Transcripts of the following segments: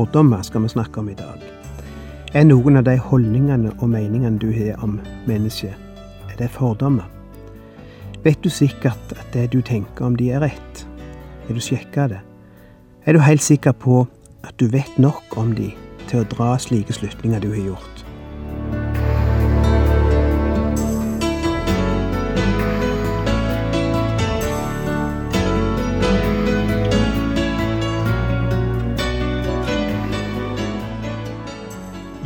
Fordommer skal vi snakke om i dag. Er noen av de holdningene og meningene du har om mennesket, er det fordommer? Vet du sikkert at det du tenker om de er rett? Har du sjekka det? Er du helt sikker på at du vet nok om de til å dra slike slutninger du har gjort?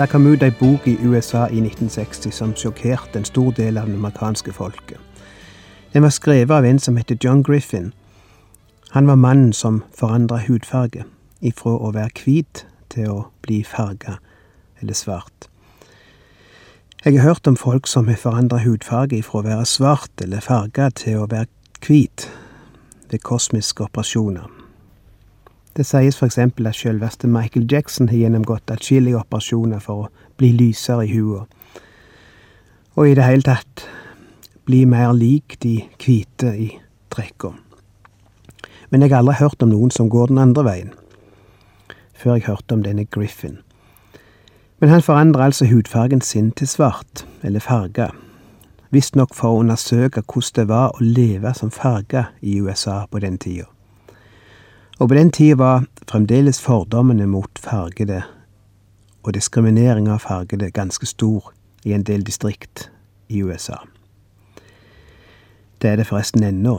Det kom ut ei bok i USA i 1960 som sjokkerte en stor del av det amerikanske folket. Den var skrevet av en som heter John Griffin. Han var mannen som forandra hudfarge, ifra å være hvit til å bli farga, eller svart. Jeg har hørt om folk som har forandra hudfarge ifra å være svart eller farga til å være hvit ved kosmiske operasjoner. Det sies f.eks. at selveste Michael Jackson har gjennomgått atskillige operasjoner for å bli lysere i huet, og i det hele tatt bli mer lik de hvite i trekka. Men jeg har aldri hørt om noen som går den andre veien, før jeg hørte om denne Griffin. Men han forandrer altså hudfargen sin til svart, eller farga, visstnok for å undersøke hvordan det var å leve som farga i USA på den tida. Og på den tida var fremdeles fordommene mot fargede og diskriminering av fargede ganske stor i en del distrikt i USA. Det er det forresten ennå.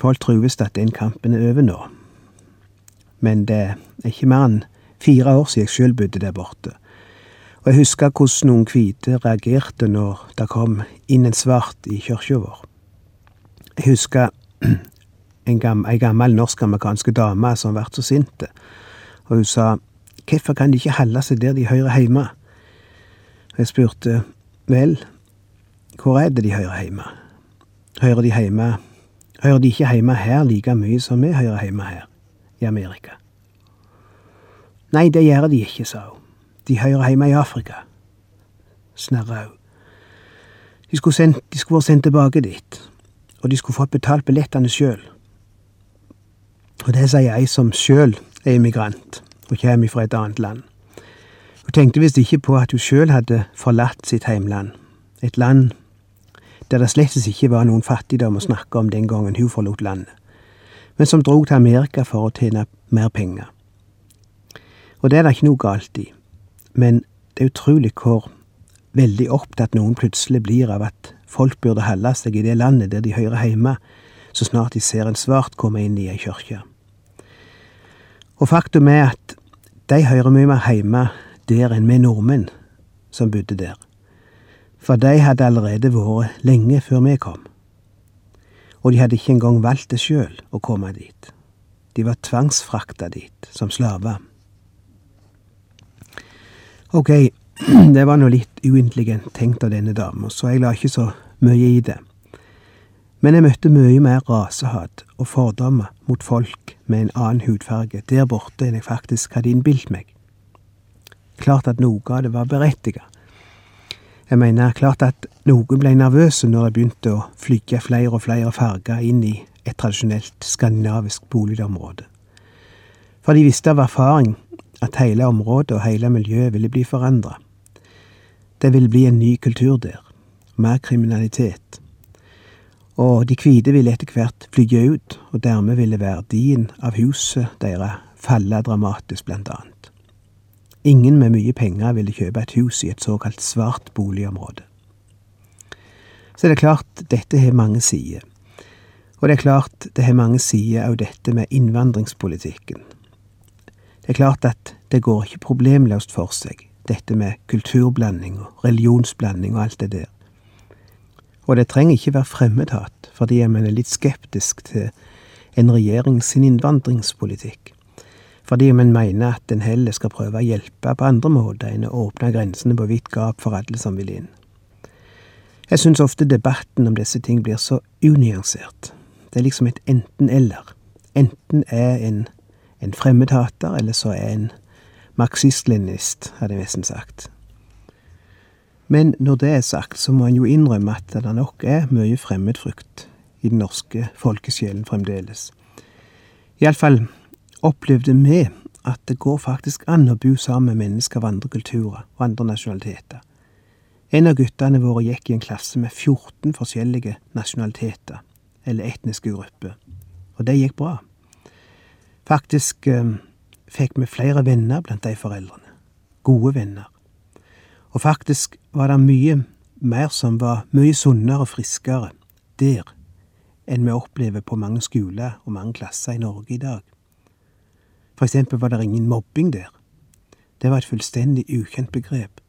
Folk trues at den kampen er over nå. Men det er ikke mer enn fire år siden jeg sjøl bodde der borte. Og jeg husker hvordan noen hvite reagerte når det kom inn en svart i kirka vår. Jeg husker en gammel, ei gammel norsk-amerikansk dame som ble så sinte, og hun sa hvorfor kan de ikke holde seg der de hører hjemme? Og jeg spurte vel, hvor er det de hører hjemme? Hører de hjemme Hører de ikke hjemme her like mye som vi hører hjemme her, i Amerika? Nei, det gjør de ikke, sa hun. De hører hjemme i Afrika, snerra hun. De skulle, sendt, de skulle vært sendt tilbake dit, og de skulle fått betalt billettene sjøl. Og det sier ei som sjøl er immigrant og kommer fra et annet land. Hun tenkte visst ikke på at hun sjøl hadde forlatt sitt heimland, et land der det slett ikke var noen fattigdom å snakke om den gangen hun forlot landet, men som drog til Amerika for å tjene mer penger. Og det er det ikke noe galt i, men det er utrolig hvor veldig opptatt noen plutselig blir av at folk burde holde seg i det landet der de hører hjemme, så snart de ser en svart komme inn i ei kirke. Og faktum er at de hører mye mer hjemme der enn vi nordmenn som bodde der. For de hadde allerede vært lenge før vi kom. Og de hadde ikke engang valgt det sjøl å komme dit. De var tvangsfrakta dit som slaver. Ok, det var nå litt uintelligent tenkt av denne dama, så jeg la ikke så mye i det. Men jeg møtte mye mer rasehat og fordommer mot folk med en annen hudfarge der borte enn jeg faktisk hadde innbilt meg. Klart at noe av det var berettiget. Jeg mener klart at noen ble nervøse når det begynte å flygge flere og flere farger inn i et tradisjonelt skandinavisk boligområde. For de visste av erfaring at hele området og hele miljøet ville bli forandra. Det ville bli en ny kultur der, mer kriminalitet og de hvite ville etter hvert flyge ut, og dermed ville verdien av huset deres falle dramatisk, blant annet. Ingen med mye penger ville kjøpe et hus i et såkalt svart boligområde. Så det er klart dette har mange sider. Og det er klart det har mange sider av dette med innvandringspolitikken. Det er klart at det går ikke problemløst for seg, dette med kulturblanding og religionsblanding og alt det der. Og det trenger ikke være fremmedhat fordi man er litt skeptisk til en regjering sin innvandringspolitikk. fordi om en mener at en heller skal prøve å hjelpe på andre måter enn å åpne grensene på vidt gap for alle som vil inn. Jeg syns ofte debatten om disse ting blir så unyansert. Det er liksom et enten-eller. Enten er en en fremmedhater, eller så er en marxist-leninist, hadde jeg nesten sagt. Men når det er sagt, så må en jo innrømme at det nok er mye fremmedfrykt i den norske folkesjelen fremdeles. Iallfall opplevde vi at det går faktisk an å bo sammen med mennesker av andre kulturer og andre nasjonaliteter. En av guttene våre gikk i en klasse med 14 forskjellige nasjonaliteter, eller etniske grupper, og det gikk bra. Faktisk eh, fikk vi flere venner blant de foreldrene. Gode venner. Og faktisk var det mye mer som var mye sunnere og friskere der enn vi opplever på mange skoler og mange klasser i Norge i dag. For eksempel var det ingen mobbing der. Det var et fullstendig ukjent begrep.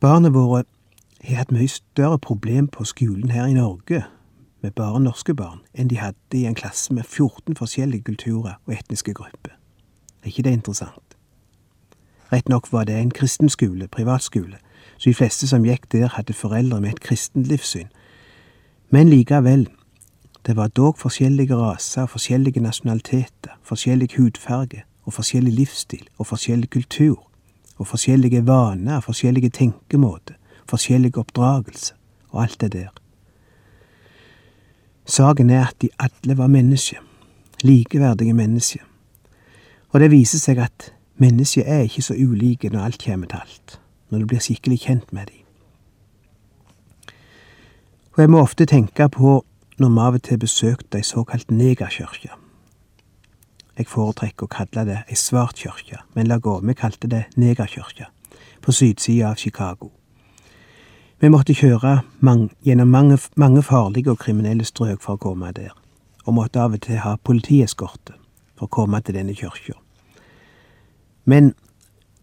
Barna våre har hatt mye større problem på skolen her i Norge med bare norske barn enn de hadde i en klasse med 14 forskjellige kulturer og etniske grupper. Er ikke det interessant? Rett nok var det en kristen skole, privatskole, så de fleste som gikk der, hadde foreldre med et kristent livssyn. Men likevel, det var dog forskjellige raser, forskjellige nasjonaliteter, forskjellig hudfarge og forskjellig livsstil og forskjellig kultur og forskjellige vaner, forskjellige tenkemåter, forskjellig oppdragelse og alt det der. Saken er at de alle var mennesker, likeverdige mennesker. Og det viser seg at mennesker er ikke så ulike når alt kommer til alt, når du blir skikkelig kjent med dem. Og jeg må ofte tenke på når vi av og til besøkte ei såkalt negerkirke. Jeg foretrekker å kalle det ei svart kirke, men la gå, vi kalte det negerkirke, på sydsida av Chicago. Vi måtte kjøre mange, gjennom mange, mange, farlige og kriminelle strøk for å komme der, og måtte av og til ha politieskorte for å komme til denne kirka. Men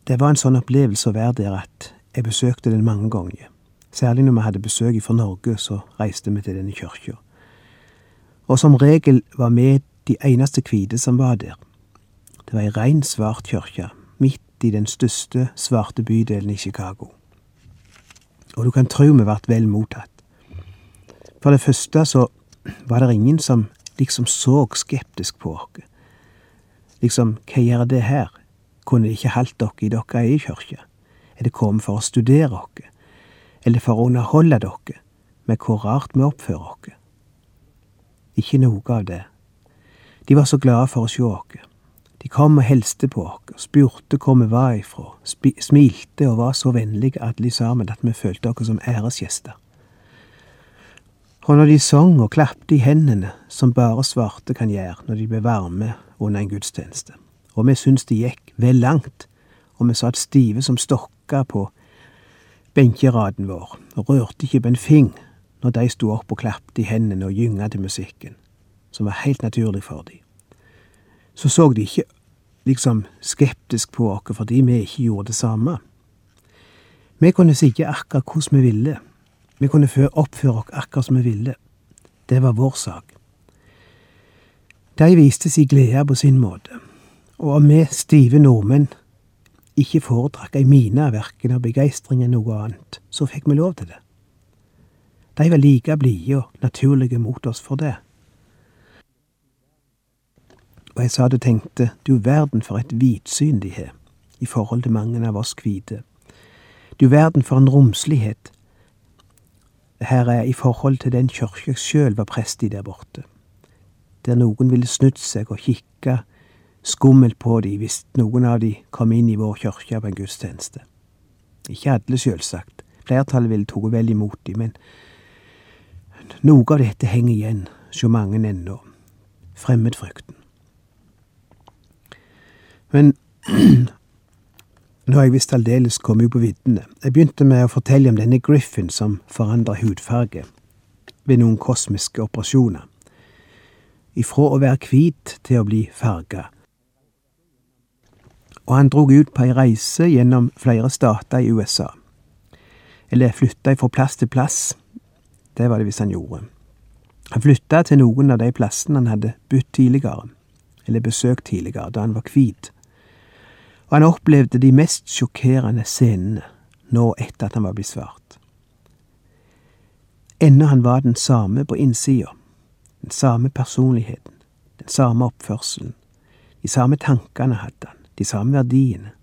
det var en sånn opplevelse å være der at jeg besøkte den mange ganger. Særlig når vi hadde besøk fra Norge, så reiste vi til denne kirka. Og som regel var vi de eneste hvite som var der. Det var ei rein svart kirke, midt i den største svarte bydelen i Chicago og du kan tro vi ble vel mottatt. For det første så var det ingen som liksom så skeptisk på oss. Liksom, hva gjør det her? Kunne det ikke holdt dere i deres egen kirke? Er det kommet for å studere dere, Eller for å underholde dere med hvor rart vi oppfører oss? Ikke noe av det. De var så glade for å se oss. De kom og hilste på oss, spurte hvor vi var ifra, smilte og var så vennlige alle sammen at vi følte oss som æresgjester. Og når de sang og klapte i hendene, som bare svarte kan gjøre når de ble varme under en gudstjeneste, og vi syntes det gikk vel langt, og vi satt stive som stokker på benkeraden vår og rørte ikke på en fing når de sto opp og klapte i hendene og gynga til musikken, som var helt naturlig for dem så så de ikke liksom skeptisk på oss fordi vi ikke gjorde det samme. Vi kunne sitte akkurat hvordan vi ville. Vi kunne oppføre oss akkurat som vi ville. Det var vår sak. De viste sin glede på sin måte, og om vi stive nordmenn ikke foretrakk ei mine verken av begeistring enn noe annet, så fikk vi lov til det. De var like blide og naturlige mot oss for det. Og jeg satt og tenkte, du verden for et hvitsyn de har, i forhold til mange av oss hvite. Du verden for en romslighet her er i forhold til den kyrkja sjøl var prest i der borte, der noen ville snudd seg og kikka skummelt på de hvis noen av de kom inn i vår kirke på en gudstjeneste. Ikke alle, sjølsagt, flertallet ville tatt vel imot de, men noe av dette henger igjen så mange ennå, fremmedfrykten. Men nå har jeg visst aldeles kommet på viddene. Jeg begynte med å fortelle om denne Griffin som forandrer hudfarge ved noen kosmiske operasjoner. Ifra å være hvit til å bli farga. Og han drog ut på ei reise gjennom flere stater i USA. Eller flytta fra plass til plass. Det var det hvis han gjorde. Han flytta til noen av de plassene han hadde bodd tidligere eller besøkt tidligere, da han var hvit, og han opplevde de mest sjokkerende scenene nå etter at han var blitt svart. Ennå han var den samme på innsida, den samme personligheten, den samme oppførselen, de samme tankene hadde han, de samme verdiene,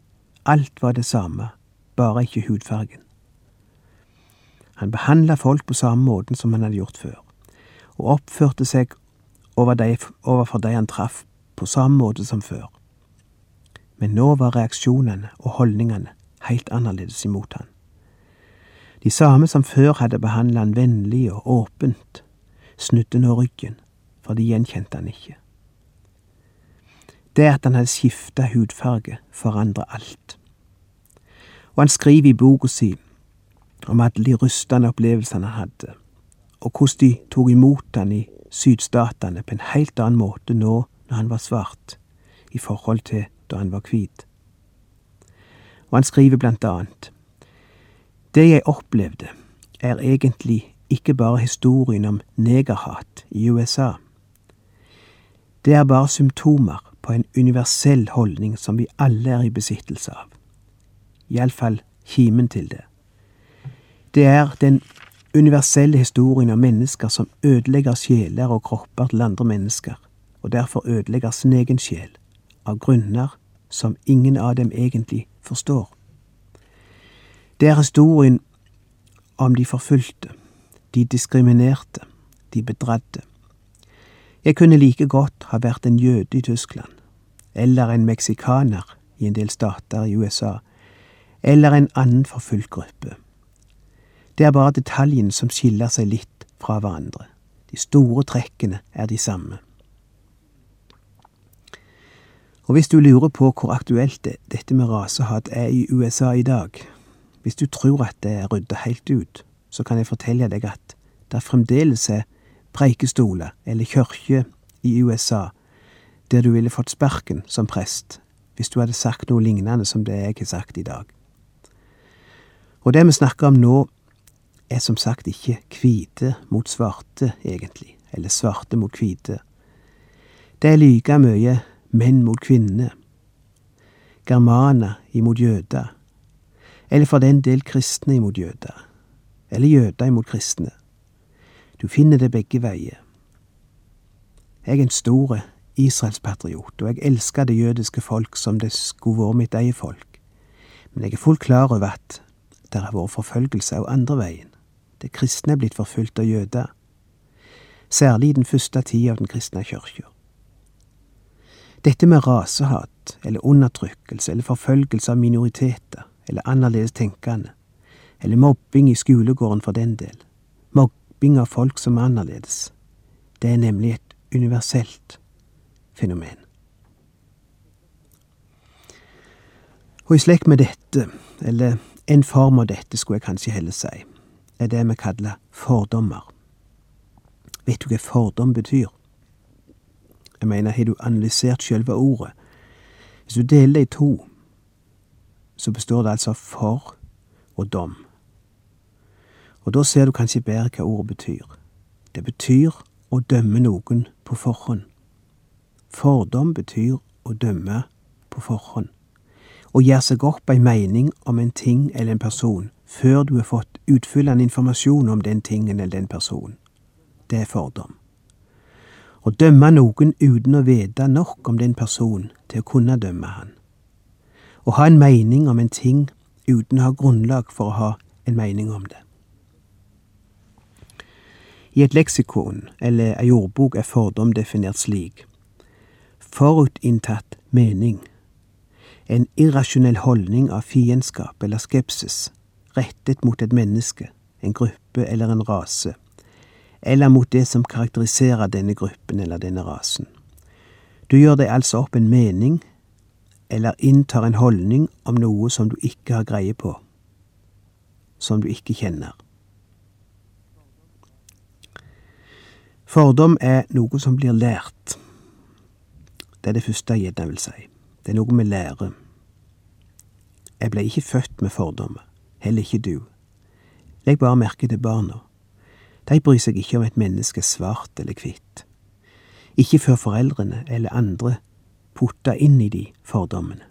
alt var det samme, bare ikke hudfargen. Han behandla folk på samme måten som han hadde gjort før, og oppførte seg overfor de han traff, på samme måte som før. Men nå var reaksjonene og holdningene helt annerledes imot han. De samme som før hadde behandla han vennlig og åpent, snudde nå ryggen, for de gjenkjente han ikke. Det at han hadde skifta hudfarge, forandra alt. Og han skriver i boka si om alle de rystende opplevelsene han hadde, og hvordan de tok imot han i sydstatene på en helt annen måte nå når han var svart, i forhold til da han var hvit. Og han skriver blant annet Det jeg opplevde, er egentlig ikke bare historien om negerhat i USA. Det er bare symptomer på en universell holdning som vi alle er i besittelse av. Iallfall kimen til det. Det er den universelle historien om mennesker som ødelegger sjeler og kropper til andre mennesker, og derfor ødelegger sin egen sjel, av grunner som ingen av dem egentlig forstår. Det er historien om de forfulgte, de diskriminerte, de bedradde. Jeg kunne like godt ha vært en jøde i Tyskland, eller en meksikaner i en del stater i USA, eller en annen forfulgt gruppe. Det er bare detaljene som skiller seg litt fra hverandre. De store trekkene er de samme. Og hvis du lurer på hvor aktuelt dette med rasehat er i USA i dag, hvis du tror at det er rydda helt ut, så kan jeg fortelle deg at det fremdeles er preikestoler eller kirker i USA der du ville fått sparken som prest hvis du hadde sagt noe lignende som det jeg har sagt i dag. Og det vi snakker om nå, er som sagt ikke hvite mot svarte, egentlig, eller svarte mot hvite. Det er like mye menn mot kvinner, germaner imot jøder, eller for den del kristne imot jøder, eller jøder imot kristne. Du finner det begge veier. Jeg er en stor israelspatriot, og jeg elsker det jødiske folk som det skulle vært mitt eget folk, men jeg er fullt klar over at det har vært forfølgelse av andre veien. Det kristne er blitt forfulgt av jøder, særlig i den første tida av den kristne kirka. Dette med rasehat, eller undertrykkelse, eller forfølgelse av minoriteter, eller annerledes tenkende, eller mobbing i skolegården for den del, mobbing av folk som er annerledes, det er nemlig et universelt fenomen. Og i slekt med dette, eller en form av dette skulle jeg kanskje heller si, er det vi kaller fordommer. Vet du hva fordom betyr? Jeg mener, har du analysert selve ordet? Hvis du deler det i to, så består det altså av for og dom. Og da ser du kanskje bedre hva ordet betyr. Det betyr å dømme noen på forhånd. Fordom betyr å dømme på forhånd. Å gjøre seg opp ei mening om en ting eller en person før du har fått utfyllende informasjon om den tingen eller den personen. Det er fordom. Å dømme noen uten å vite nok om den personen til å kunne dømme han. Å ha en mening om en ting uten å ha grunnlag for å ha en mening om det. I et leksikon eller ei ordbok er fordom definert slik. Forutinntatt mening. En irrasjonell holdning av fiendskap eller skepsis rettet mot et menneske, en gruppe eller en rase eller mot det som karakteriserer denne gruppen eller denne rasen. Du gjør deg altså opp en mening, eller inntar en holdning om noe som du ikke har greie på, som du ikke kjenner. Fordom er noe som blir lært. Det er det første jeg gjerne vil si. Det er noe vi lærer. Jeg ble ikke født med fordommer, heller ikke du. Legg bare merke til barna. De bryr seg ikke om et menneske svart eller hvitt. Ikke før foreldrene eller andre putta inn i de fordommene.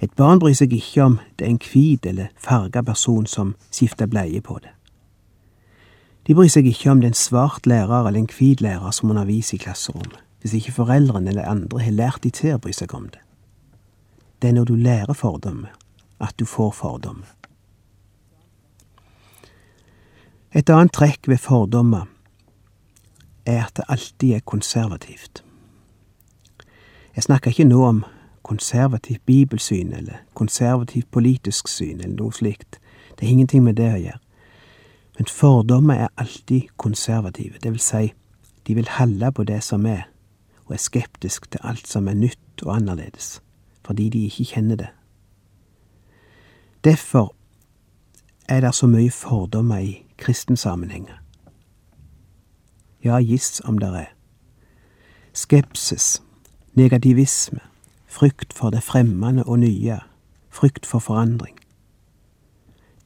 Et barn bryr seg ikke om det er en hvit eller farga person som skifter bleie på det. De bryr seg ikke om det er en svart lærer eller en hvit lærer som underviser i klasserommet, hvis ikke foreldrene eller andre har lært de til å bry seg om det. Det er når du lærer fordommer, at du får fordommer. Et annet trekk ved fordommer er at det alltid er konservativt. Jeg snakker ikke nå om konservativt bibelsyn eller konservativt politisk syn eller noe slikt. Det har ingenting med det å gjøre. Men fordommer er alltid konservative, det vil si, de vil holde på det som er, og er skeptisk til alt som er nytt og annerledes, fordi de ikke kjenner det. Derfor er det så mye fordommer i kristensammenhenger. Ja, giss om det er. Skepsis, negativisme, frykt for det fremmede og nye, frykt for forandring.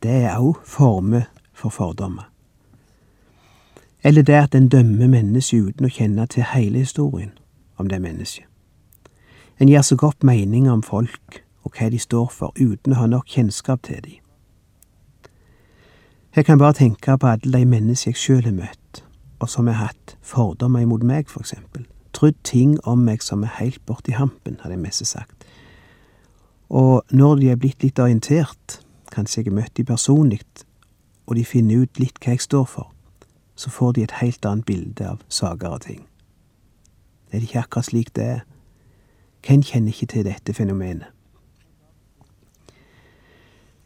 Det er òg former for fordommer. Eller det at en dømmer mennesket uten å kjenne til hele historien om det mennesket. En gir seg opp meninger om folk og hva de står for, uten å ha nok kjennskap til dem. Jeg kan bare tenke på alle de mennesker jeg sjøl har møtt, og som har hatt fordommer imot meg, for eksempel. Trodd ting om meg som er heilt borti hampen, hadde jeg mest sagt. Og når de er blitt litt orientert, kanskje jeg har møtt de personlig, og de finner ut litt hva jeg står for, så får de et helt annet bilde av saker og ting. Er det ikke akkurat slik det er? Hvem kjenner ikke til dette fenomenet?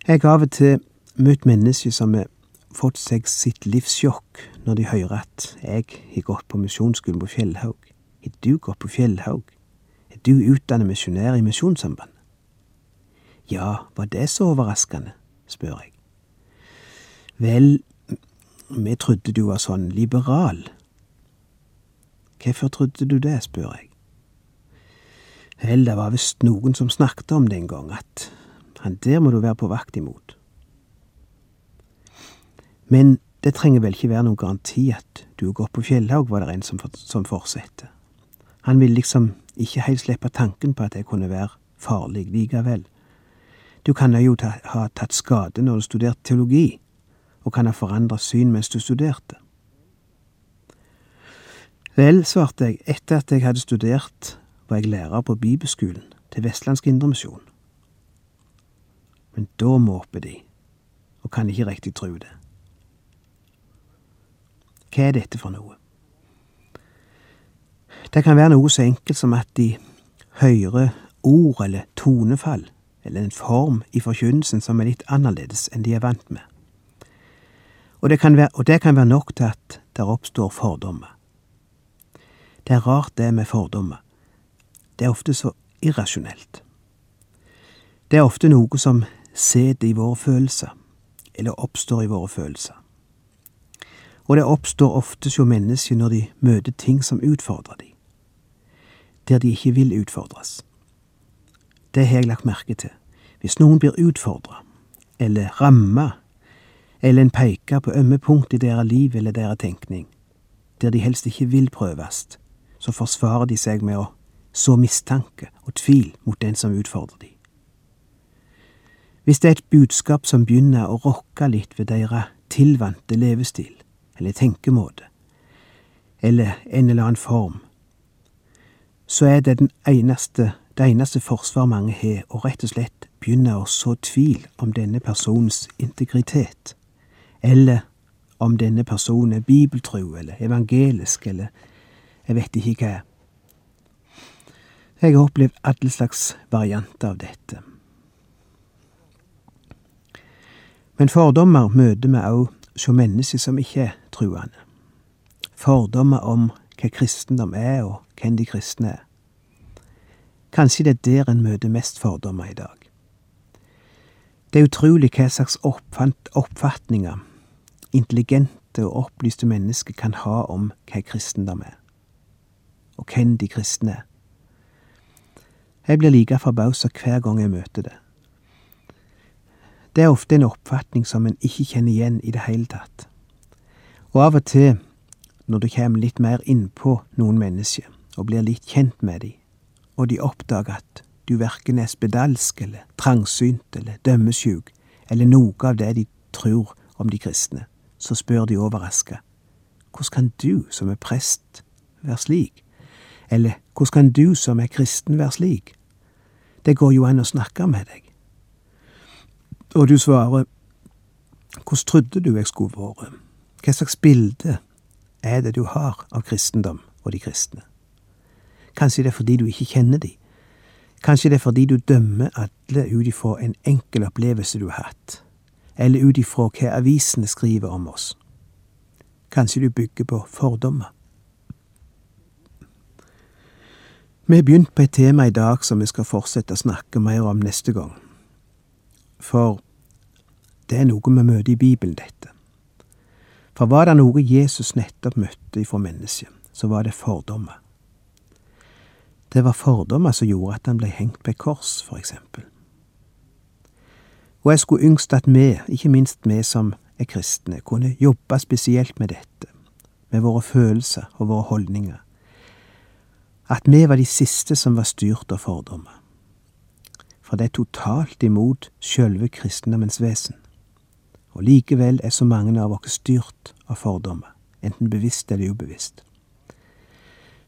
Jeg har av og til møtt mennesker som har fått seg sitt livssjokk når de hører at jeg har gått på misjonsskolen på Fjellhaug. Har du gått på Fjellhaug? Er du utdannet misjonær i Misjonssambandet? Ja, var det så overraskende, spør jeg. Vel, vi trodde du var sånn liberal. Hvorfor trodde du det, spør jeg. Vel, det var visst noen som snakket om det en gang, at han der må du være på vakt imot. Men det trenger vel ikke være noen garanti at du går på Fjellhaug, var det en som, som fortsatte. Han ville liksom ikke helt slippe tanken på at det kunne være farlig likevel. Du kan jo ta, ha tatt skade når du studerte teologi, og kan ha forandret syn mens du studerte. Vel, svarte jeg, etter at jeg hadde studert, var jeg lærer på bibelskolen til Vestlandsk Indremisjon. Men da måper de, og kan ikke riktig tro det. Hva er dette for noe? Det kan være noe så enkelt som at de hører ord eller tonefall, eller en form i forkynnelsen som er litt annerledes enn de er vant med. Og det kan være, det kan være nok til at der oppstår fordommer. Det er rart det med fordommer. Det er ofte så irrasjonelt. Det er ofte noe som sitter i våre følelser, eller oppstår i våre følelser og det oppstår ofte hos mennesker når de møter ting som utfordrer dem, der de ikke vil utfordres. Det har jeg lagt merke til. Hvis noen blir utfordra, eller ramma, eller en peker på ømme punkt i deres liv eller deres tenkning, der de helst ikke vil prøves, så forsvarer de seg med å så mistanke og tvil mot den som utfordrer dem. Hvis det er et budskap som begynner å rokke litt ved deres tilvante levestil, eller tenkemåte, eller en eller annen form, så er det eneste, det eneste forsvar mange har, å rett og slett begynne å så tvil om denne personens integritet, eller om denne personen er bibeltro eller evangelisk eller jeg vet ikke hva. Jeg har opplevd alle slags varianter av dette. Men fordommer møter vi òg hos mennesker som ikke er truende. Fordommer om hva kristendom er, og hvem de kristne er. Kanskje det er der en møter mest fordommer i dag. Det er utrolig hva slags oppfatninger intelligente og opplyste mennesker kan ha om hva kristendom er, og hvem de kristne er. Jeg blir like forbausa hver gang jeg møter det. Det er ofte en oppfatning som en ikke kjenner igjen i det hele tatt. Og av og til, når du kommer litt mer innpå noen mennesker, og blir litt kjent med dem, og de oppdager at du verken er spedalsk eller trangsynt eller dømmesjuk eller noe av det de tror om de kristne, så spør de overraska hvordan kan du som er prest være slik? Eller hvordan kan du som er kristen være slik? Det går jo an å snakke med deg. Og du svarer hvordan trodde du jeg skulle vært? Hva slags bilde er det du har av kristendom og de kristne? Kanskje det er fordi du ikke kjenner de. Kanskje det er fordi du dømmer alle ut ifra en enkel opplevelse du har hatt, eller ut ifra hva avisene skriver om oss. Kanskje du bygger på fordommer. Vi har begynt på et tema i dag som vi skal fortsette å snakke mer om neste gang. For det er noe vi møter i Bibelen, dette. For var det noe Jesus nettopp møtte ifra mennesket, så var det fordommer. Det var fordommer som gjorde at han ble hengt på et kors, for eksempel. Og jeg skulle yngst at vi, ikke minst vi som er kristne, kunne jobbe spesielt med dette, med våre følelser og våre holdninger. At vi var de siste som var styrt av fordommer. For det er totalt imot sjølve kristendommens vesen. Og likevel er så mange av oss styrt av fordommer, enten bevisst eller ubevisst.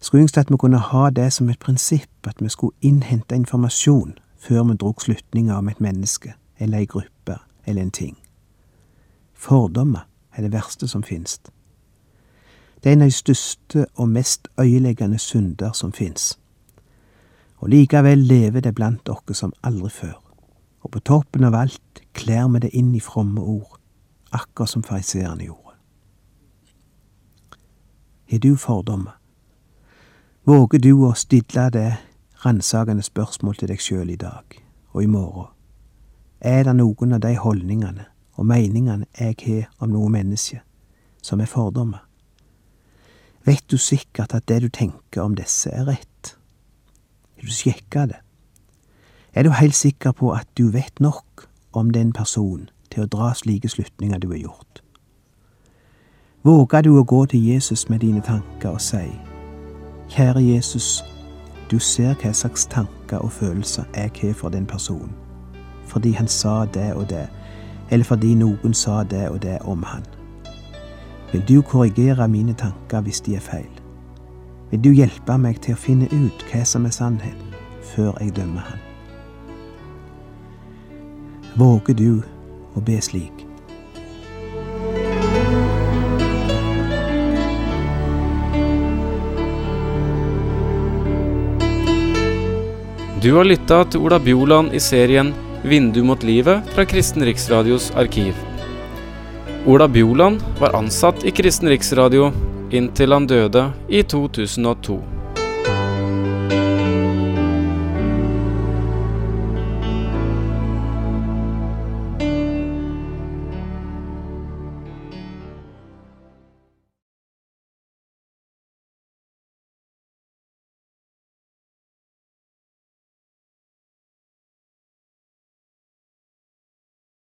Skulle ønske at vi kunne ha det som et prinsipp, at vi skulle innhente informasjon før vi drog slutninger om et menneske, eller ei gruppe, eller en ting. Fordommer er det verste som finnes. Det er en av de største og mest øyeleggende synder som finnes. Og likevel lever det blant oss som aldri før. Og på toppen av alt kler vi det inn i fromme ord, akkurat som fariseerne gjorde. Har du fordommer? Våger du å stille det ransakende spørsmål til deg sjøl i dag og i morgen? Er det noen av de holdningene og meningene jeg har om noe menneske, som er fordommer? Vet du sikkert at det du tenker om disse, er rett? Har du sjekka det? Er du helt sikker på at du vet nok om den personen til å dra slike slutninger du har gjort? Våger du å gå til Jesus med dine tanker og si, Kjære Jesus, du ser hva slags tanker og følelser jeg har for den personen, fordi han sa det og det, eller fordi noen sa det og det om han. Vil du korrigere mine tanker hvis de er feil? Vil du hjelpe meg til å finne ut hva som er sannheten, før jeg dømmer han? Våger du å be slik? Du har lytta til Ola Bjoland i serien 'Vindu mot livet' fra Kristen Riksradios arkiv. Ola Bjoland var ansatt i Kristen Riksradio inntil han døde i 2002.